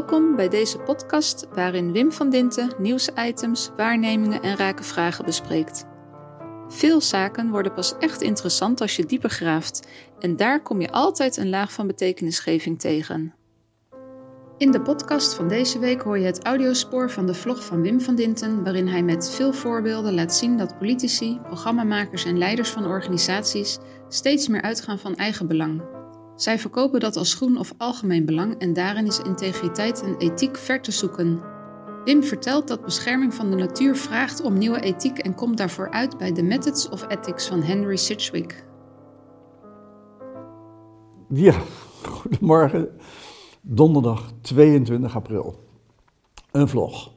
Welkom bij deze podcast waarin Wim van Dinten nieuwsitems, waarnemingen en rake vragen bespreekt. Veel zaken worden pas echt interessant als je dieper graaft en daar kom je altijd een laag van betekenisgeving tegen. In de podcast van deze week hoor je het audiospoor van de vlog van Wim van Dinten, waarin hij met veel voorbeelden laat zien dat politici, programmamakers en leiders van organisaties steeds meer uitgaan van eigen belang. Zij verkopen dat als groen of algemeen belang en daarin is integriteit en ethiek ver te zoeken. Wim vertelt dat bescherming van de natuur vraagt om nieuwe ethiek en komt daarvoor uit bij The Methods of Ethics van Henry Sidgwick. Ja, goedemorgen. Donderdag 22 april. Een vlog.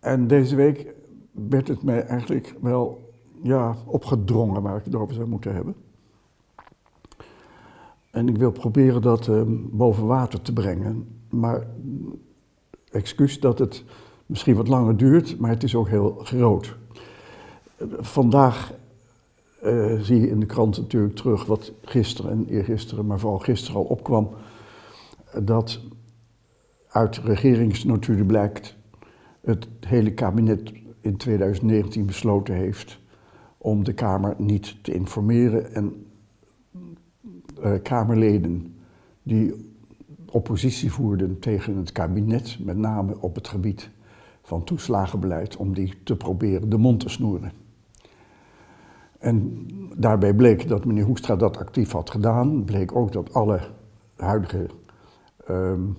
En deze week werd het mij eigenlijk wel ja, opgedrongen waar ik het over zou moeten hebben. En ik wil proberen dat uh, boven water te brengen. Maar excuus dat het misschien wat langer duurt, maar het is ook heel groot. Vandaag uh, zie je in de krant natuurlijk terug wat gisteren en eergisteren, maar vooral gisteren al opkwam. Dat uit regeringsnotulen blijkt het hele kabinet in 2019 besloten heeft om de Kamer niet te informeren en Kamerleden die oppositie voerden tegen het kabinet, met name op het gebied van toeslagenbeleid, om die te proberen de mond te snoeren. En daarbij bleek dat meneer Hoekstra dat actief had gedaan. Bleek ook dat alle huidige um,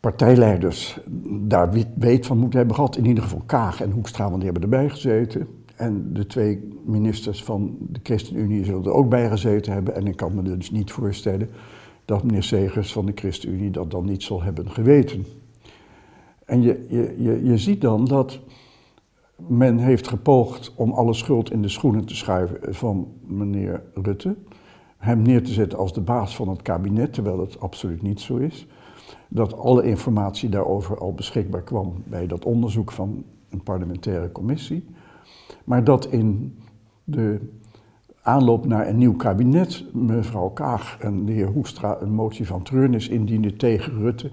partijleiders daar weet van moeten hebben gehad. In ieder geval Kaag en Hoekstra, want die hebben erbij gezeten. En de twee ministers van de ChristenUnie zullen er ook bij gezeten hebben. En ik kan me dus niet voorstellen dat meneer Segers van de ChristenUnie dat dan niet zal hebben geweten. En je, je, je, je ziet dan dat men heeft gepoogd om alle schuld in de schoenen te schuiven van meneer Rutte. Hem neer te zetten als de baas van het kabinet, terwijl het absoluut niet zo is. Dat alle informatie daarover al beschikbaar kwam bij dat onderzoek van een parlementaire commissie. Maar dat in de aanloop naar een nieuw kabinet mevrouw Kaag en de heer Hoekstra een motie van treurnis indiende tegen Rutte,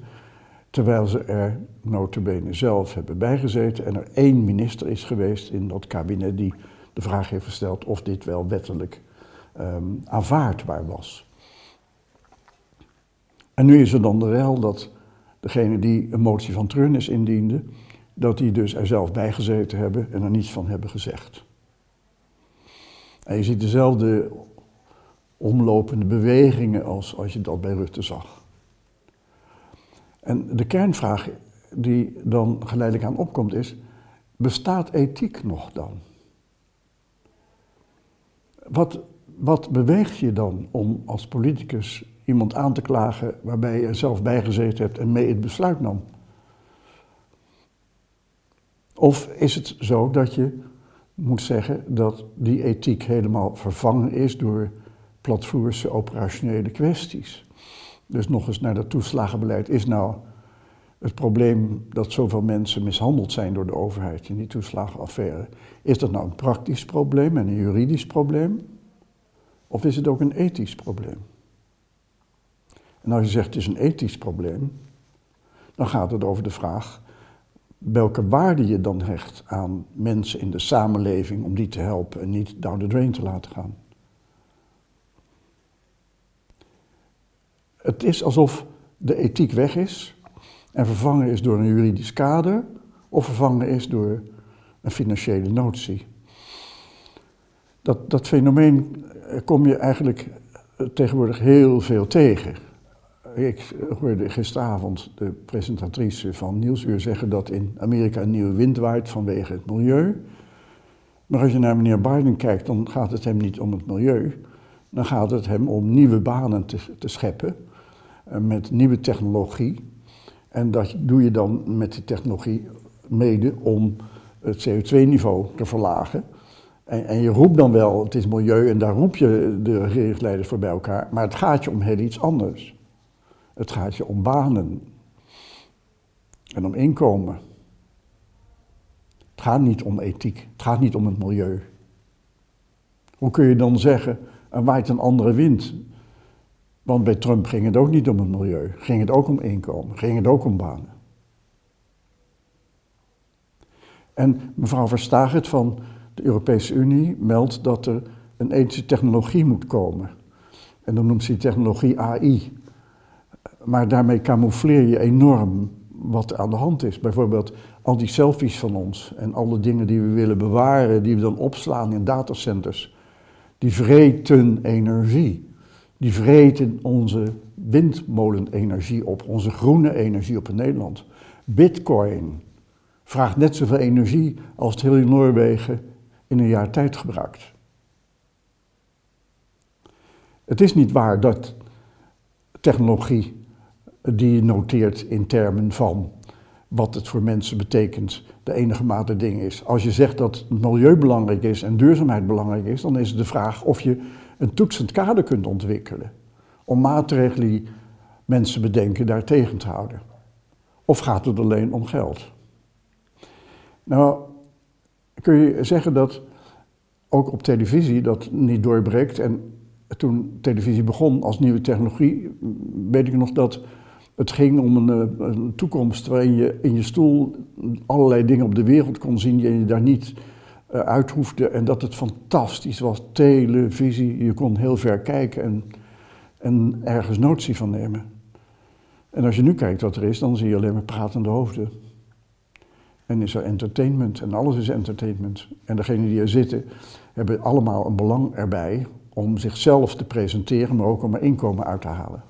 terwijl ze er notabene zelf hebben bijgezeten en er één minister is geweest in dat kabinet die de vraag heeft gesteld of dit wel wettelijk um, aanvaardbaar was. En nu is er dan de rel dat degene die een motie van treurnis indiende, dat die dus er zelf bij gezeten hebben en er niets van hebben gezegd. En je ziet dezelfde omlopende bewegingen als, als je dat bij Rutte zag. En de kernvraag die dan geleidelijk aan opkomt is, bestaat ethiek nog dan? Wat, wat beweegt je dan om als politicus iemand aan te klagen waarbij je zelf bijgezeten hebt en mee het besluit nam? Of is het zo dat je moet zeggen dat die ethiek helemaal vervangen is door platvoerse operationele kwesties? Dus nog eens naar dat toeslagenbeleid. Is nou het probleem dat zoveel mensen mishandeld zijn door de overheid in die toeslagenaffaire, is dat nou een praktisch probleem en een juridisch probleem? Of is het ook een ethisch probleem? En als je zegt het is een ethisch probleem, dan gaat het over de vraag welke waarde je dan hecht aan mensen in de samenleving om die te helpen en niet down the drain te laten gaan. Het is alsof de ethiek weg is en vervangen is door een juridisch kader of vervangen is door een financiële notie. Dat, dat fenomeen kom je eigenlijk tegenwoordig heel veel tegen. Ik hoorde gisteravond de presentatrice van Nieuwsuur zeggen dat in Amerika een nieuwe wind waait vanwege het milieu. Maar als je naar meneer Biden kijkt, dan gaat het hem niet om het milieu. Dan gaat het hem om nieuwe banen te, te scheppen eh, met nieuwe technologie. En dat doe je dan met die technologie mede om het CO2-niveau te verlagen. En, en, je roept dan wel, het is milieu, en daar roep je de regeringsleiders voor bij elkaar. Maar het gaat je om heel iets anders. Het gaat je om banen en om inkomen. Het gaat niet om ethiek, het gaat niet om het milieu. Hoe kun je dan zeggen, er waait een andere wind? Want bij Trump ging het ook niet om het milieu, ging het ook om inkomen, ging het ook om banen. En mevrouw Verstaget van de Europese Unie meldt dat er een ethische technologie moet komen. En dan noemt ze die technologie AI. Maar daarmee camoufleer je enorm wat aan de hand is. Bijvoorbeeld al die selfies van ons en alle dingen die we willen bewaren, die we dan opslaan in datacenters. Die vreten energie. Die vreten onze windmolenenergie op, onze groene energie op in Nederland. Bitcoin vraagt net zoveel energie als het hele Noorwegen in een jaar tijd gebruikt. Het is niet waar dat technologie die je noteert in termen van wat het voor mensen betekent, de enige mate ding is. Als je zegt dat milieu belangrijk is en duurzaamheid belangrijk is, dan is het de vraag of je een toetsend kader kunt ontwikkelen om maatregelen die mensen bedenken daar tegen te houden. Of gaat het alleen om geld? Nou, kun je zeggen dat ook op televisie dat niet doorbreekt. En toen televisie begon als nieuwe technologie, weet ik nog dat het ging om een, eh, een, toekomst waarin je in je stoel allerlei dingen op de wereld kon zien en je daar niet uh, uit hoefde. En dat het fantastisch was. Televisie, je kon heel ver kijken en, en ergens notie van nemen. En als je nu kijkt wat er is, dan zie je alleen maar pratende hoofden. En is er entertainment en alles is entertainment. En degenen die er zitten hebben allemaal een belang erbij om zichzelf te presenteren, maar ook om er inkomen uit te halen.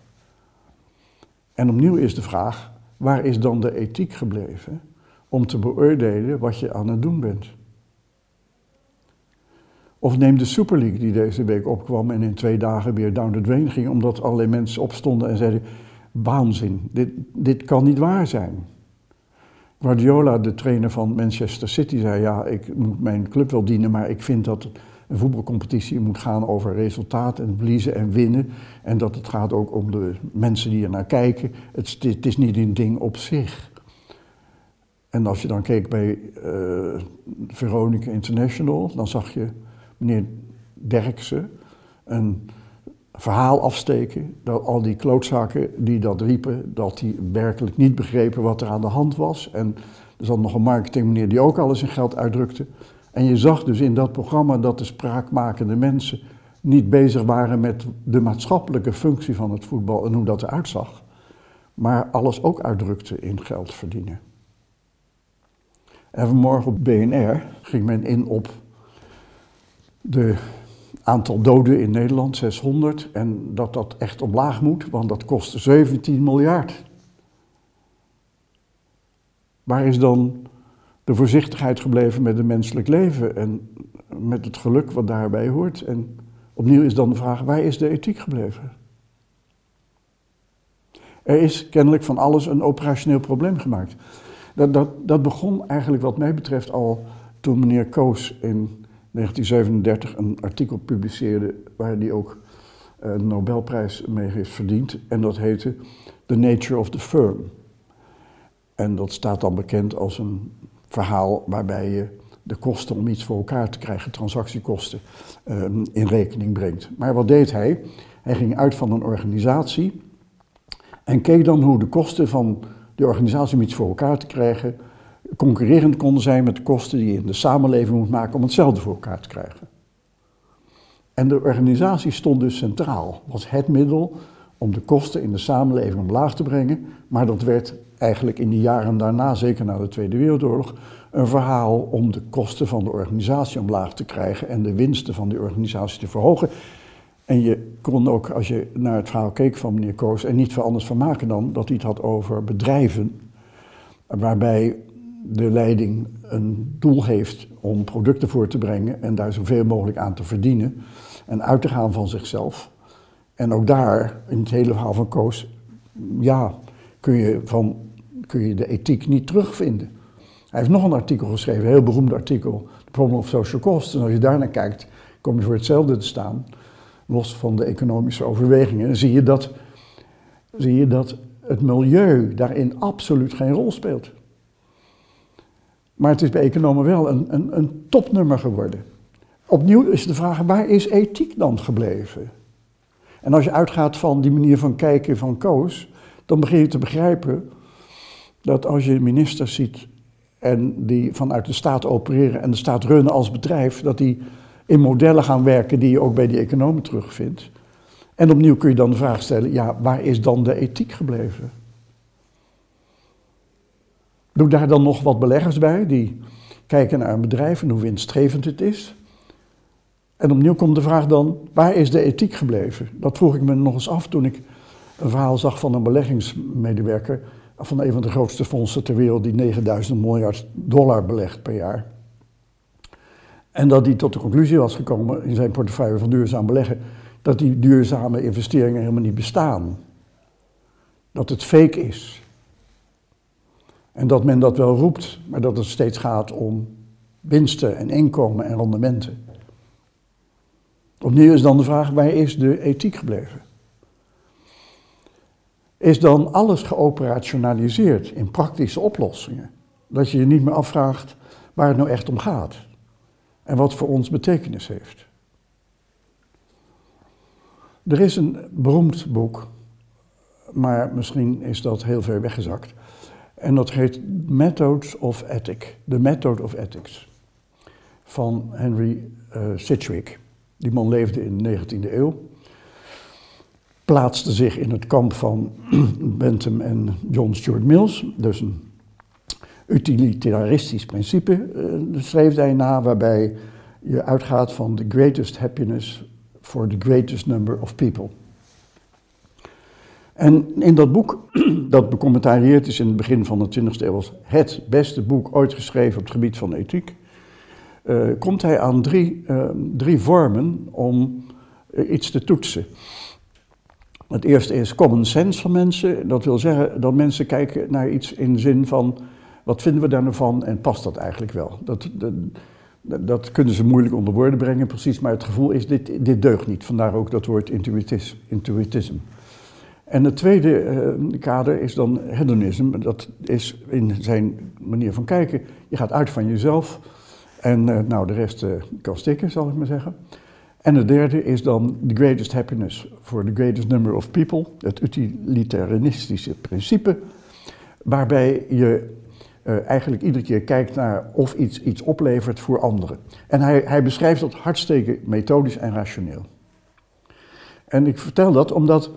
En opnieuw is de vraag, waar is dan de ethiek gebleven om te beoordelen wat je aan het doen bent? Of neem de Super League die deze week opkwam en in twee dagen weer down the drain ging, omdat allerlei mensen opstonden en zeiden, waanzin, dit, dit kan niet waar zijn. Guardiola, de trainer van Manchester City, zei: Ja, ik moet mijn club wel dienen, maar ik vind dat een voetbalcompetitie moet gaan over resultaat en verliezen en winnen. En dat het gaat ook om de mensen die er naar kijken. Het, het is niet een ding op zich. En als je dan keek bij uh, Veronica International, dan zag je meneer Derksen een verhaal afsteken. Dat al die klootzaken die dat riepen, dat die werkelijk niet begrepen wat er aan de hand was. En er zat nog een marketingmeneer die ook alles in geld uitdrukte. En je zag dus in dat programma dat de spraakmakende mensen niet bezig waren met de maatschappelijke functie van het voetbal en hoe dat eruit zag, maar alles ook uitdrukte in geld verdienen. En vanmorgen op BNR ging men in op de aantal doden in Nederland, 600, en dat dat echt omlaag moet, want dat kost 17 miljard. Waar is dan de voorzichtigheid gebleven met het menselijk leven en met het geluk wat daarbij hoort? En opnieuw is dan de vraag, waar is de ethiek gebleven? Er is kennelijk van alles een operationeel probleem gemaakt. Dat, dat, dat begon eigenlijk wat mij betreft al toen meneer Koos in 1937 een artikel publiceerde waar hij ook een Nobelprijs mee heeft verdiend. En dat heette The Nature of the Firm. En dat staat dan bekend als een verhaal waarbij je de kosten om iets voor elkaar te krijgen, transactiekosten, ehm, in rekening brengt. Maar wat deed hij? Hij ging uit van een organisatie en keek dan hoe de kosten van die organisatie om iets voor elkaar te krijgen concurrerend konden zijn met de kosten die je in de samenleving moet maken om hetzelfde voor elkaar te krijgen. En de organisatie stond dus centraal, was het middel om de kosten in de samenleving omlaag te brengen, maar dat werd eigenlijk in de jaren daarna, zeker na de Tweede Wereldoorlog, een verhaal om de kosten van de organisatie omlaag te krijgen en de winsten van die organisatie te verhogen. En je kon ook, als je naar het verhaal keek van meneer Koos, er niet veel anders van maken dan dat hij het had over bedrijven, waarbij de leiding een doel heeft om producten voor te brengen en daar zoveel mogelijk aan te verdienen en uit te gaan van zichzelf. En ook daar, in het hele verhaal van Koos, ja, kun je, van, kun je de ethiek niet terugvinden. Hij heeft nog een artikel geschreven, een heel beroemd artikel, The Problem of Social Cost. En als je daarnaar kijkt, kom je voor hetzelfde te staan, los van de economische overwegingen. Dan zie je dat, zie je dat het milieu daarin absoluut geen rol speelt. Maar het is bij economen wel een, een, een topnummer geworden. Opnieuw is de vraag, waar is ethiek dan gebleven? En als je uitgaat van die manier van kijken van Koos, dan begin je te begrijpen dat als je ministers ziet en die vanuit de staat opereren en de staat runnen als bedrijf, dat die in modellen gaan werken die je ook bij die economen terugvindt. En opnieuw kun je dan de vraag stellen, ja, waar is dan de ethiek gebleven? Doe daar dan nog wat beleggers bij die kijken naar een bedrijf en hoe winstgevend het is. En opnieuw komt de vraag dan, waar is de ethiek gebleven? Dat vroeg ik me nog eens af toen ik een verhaal zag van een beleggingsmedewerker van een van de grootste fondsen ter wereld die 9000 miljard dollar belegt per jaar. En dat hij tot de conclusie was gekomen in zijn portefeuille van duurzaam beleggen dat die duurzame investeringen helemaal niet bestaan. Dat het fake is. En dat men dat wel roept, maar dat het steeds gaat om winsten en inkomen en rendementen. Opnieuw is dan de vraag, waar is de ethiek gebleven? Is dan alles geoperationaliseerd in praktische oplossingen? Dat je je niet meer afvraagt waar het nou echt om gaat en wat voor ons betekenis heeft. Er is een beroemd boek, maar misschien is dat heel ver weggezakt. En dat heet Methods of Ethics, The Method of Ethics, van Henry uh, Sidgwick. Die man leefde in de 19e eeuw, plaatste zich in het kamp van Bentham en John Stuart Mills, dus een utilitaristisch principe uh, streefde hij na, waarbij je uitgaat van the greatest happiness for the greatest number of people. En in dat boek, dat becommentarieerd is in het begin van de 20e eeuw als het beste boek ooit geschreven op het gebied van ethiek, uh, komt hij aan drie, uh, drie vormen om uh, iets te toetsen. Het eerste is common sense van mensen. Dat wil zeggen dat mensen kijken naar iets in de zin van wat vinden we daar nou van en past dat eigenlijk wel? Dat, dat, dat kunnen ze moeilijk onder woorden brengen, precies, maar het gevoel is: dit, dit deugt niet. Vandaar ook dat woord intuïtisme. En het tweede kader is dan hedonisme. Dat is in zijn manier van kijken. Je gaat uit van jezelf en uh, nou, de rest uh, kan stikken, zal ik maar zeggen. En het derde is dan the greatest happiness for the greatest number of people. Het utilitaristische principe, waarbij je uh, eigenlijk iedere keer kijkt naar of iets iets oplevert voor anderen. En hij, hij beschrijft dat hartstikke methodisch en rationeel. En ik vertel dat omdat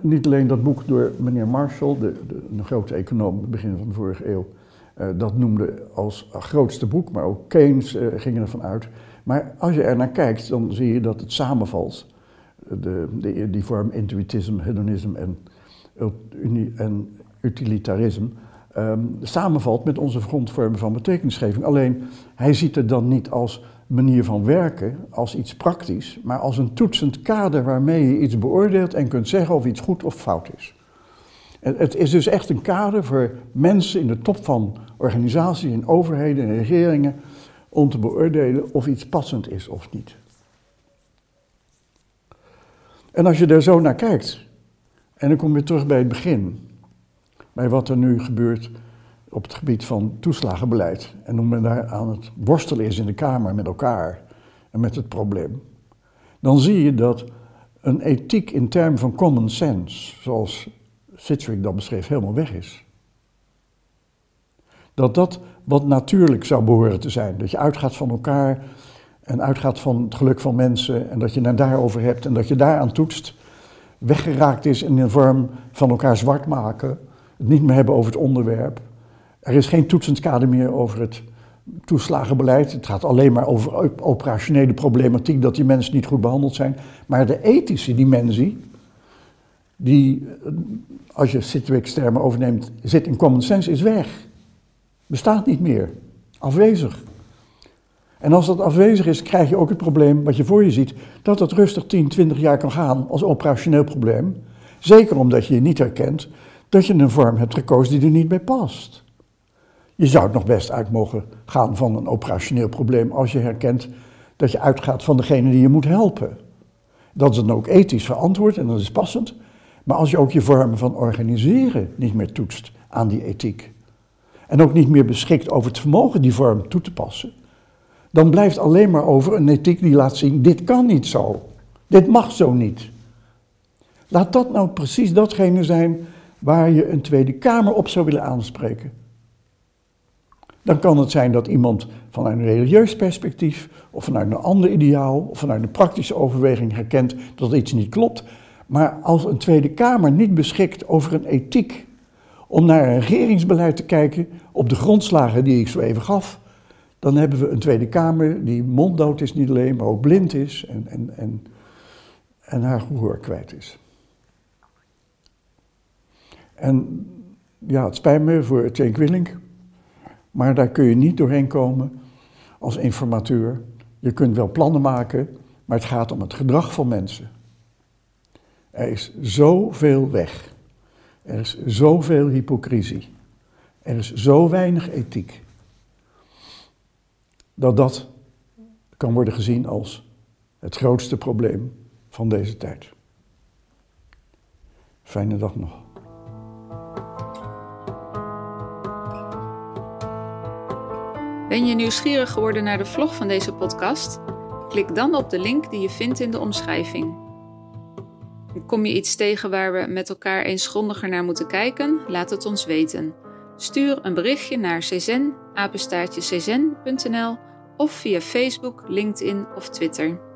niet alleen dat boek door meneer Marshall, de, de, de grote econoom begin van de vorige eeuw, dat noemde als grootste boek, maar ook Keynes uh, ging ervan uit. Maar als je er naar kijkt, dan zie je dat het samenvalt. De, de, die vorm intuïtisme, hedonisme en, en utilitarisme um, samenvalt met onze grondvormen van betekenisgeving. Alleen hij ziet het dan niet als manier van werken, als iets praktisch, maar als een toetsend kader waarmee je iets beoordeelt en kunt zeggen of iets goed of fout is. Het is dus echt een kader voor mensen in de top van organisaties, in overheden en regeringen, om te beoordelen of iets passend is of niet. En als je er zo naar kijkt, en dan kom je terug bij het begin, bij wat er nu gebeurt op het gebied van toeslagenbeleid. En hoe men daar aan het worstelen is in de Kamer met elkaar en met het probleem. Dan zie je dat een ethiek in termen van common sense, zoals Sidgwick dat beschreef, helemaal weg is. Dat dat wat natuurlijk zou behoren te zijn. Dat je uitgaat van elkaar en uitgaat van het geluk van mensen en dat je het daarover hebt en dat je daaraan toetst, weggeraakt is in een vorm van elkaar zwart maken het niet meer hebben over het onderwerp. Er is geen toetsend kader meer over het toeslagenbeleid. Het gaat alleen maar over operationele problematiek, dat die mensen niet goed behandeld zijn. Maar de ethische dimensie, die, als je Sidgwick's termen overneemt, zit in common sense, is weg. Bestaat niet meer. Afwezig. En als dat afwezig is, krijg je ook het probleem wat je voor je ziet, dat dat rustig 10, 20 jaar kan gaan als operationeel probleem. Zeker omdat je je niet herkent dat je een vorm hebt gekozen die er niet bij past. Je zou het nog best uit mogen gaan van een operationeel probleem als je herkent dat je uitgaat van degene die je moet helpen. Dat is dan ook ethisch verantwoord en dat is passend. Maar als je ook je vormen van organiseren niet meer toetst aan die ethiek. En ook niet meer beschikt over het vermogen die vorm toe te passen. Dan blijft alleen maar over een ethiek die laat zien, dit kan niet zo. Dit mag zo niet. Laat dat nou precies datgene zijn waar je een Tweede Kamer op zou willen aanspreken. Dan kan het zijn dat iemand vanuit een religieus perspectief, of vanuit een ander ideaal, of vanuit een praktische overweging herkent dat iets niet klopt. Maar als een Tweede Kamer niet beschikt over een ethiek om naar een regeringsbeleid te kijken op de grondslagen die ik zo even gaf, dan hebben we een Tweede Kamer die monddood is niet alleen, maar ook blind is en, en, en, en haar gehoor kwijt is. En ja, het spijt me voor Cenk Willink, maar daar kun je niet doorheen komen als informateur. Je kunt wel plannen maken, maar het gaat om het gedrag van mensen. Er is zoveel weg. Er is zoveel hypocrisie. Er is zo weinig ethiek. Dat dat kan worden gezien als het grootste probleem van deze tijd. Fijne dag nog. Ben je nieuwsgierig geworden naar de vlog van deze podcast? Klik dan op de link die je vindt in de omschrijving. Kom je iets tegen waar we met elkaar eens grondiger naar moeten kijken? Laat het ons weten. Stuur een berichtje naar czen, of via Facebook, LinkedIn of Twitter.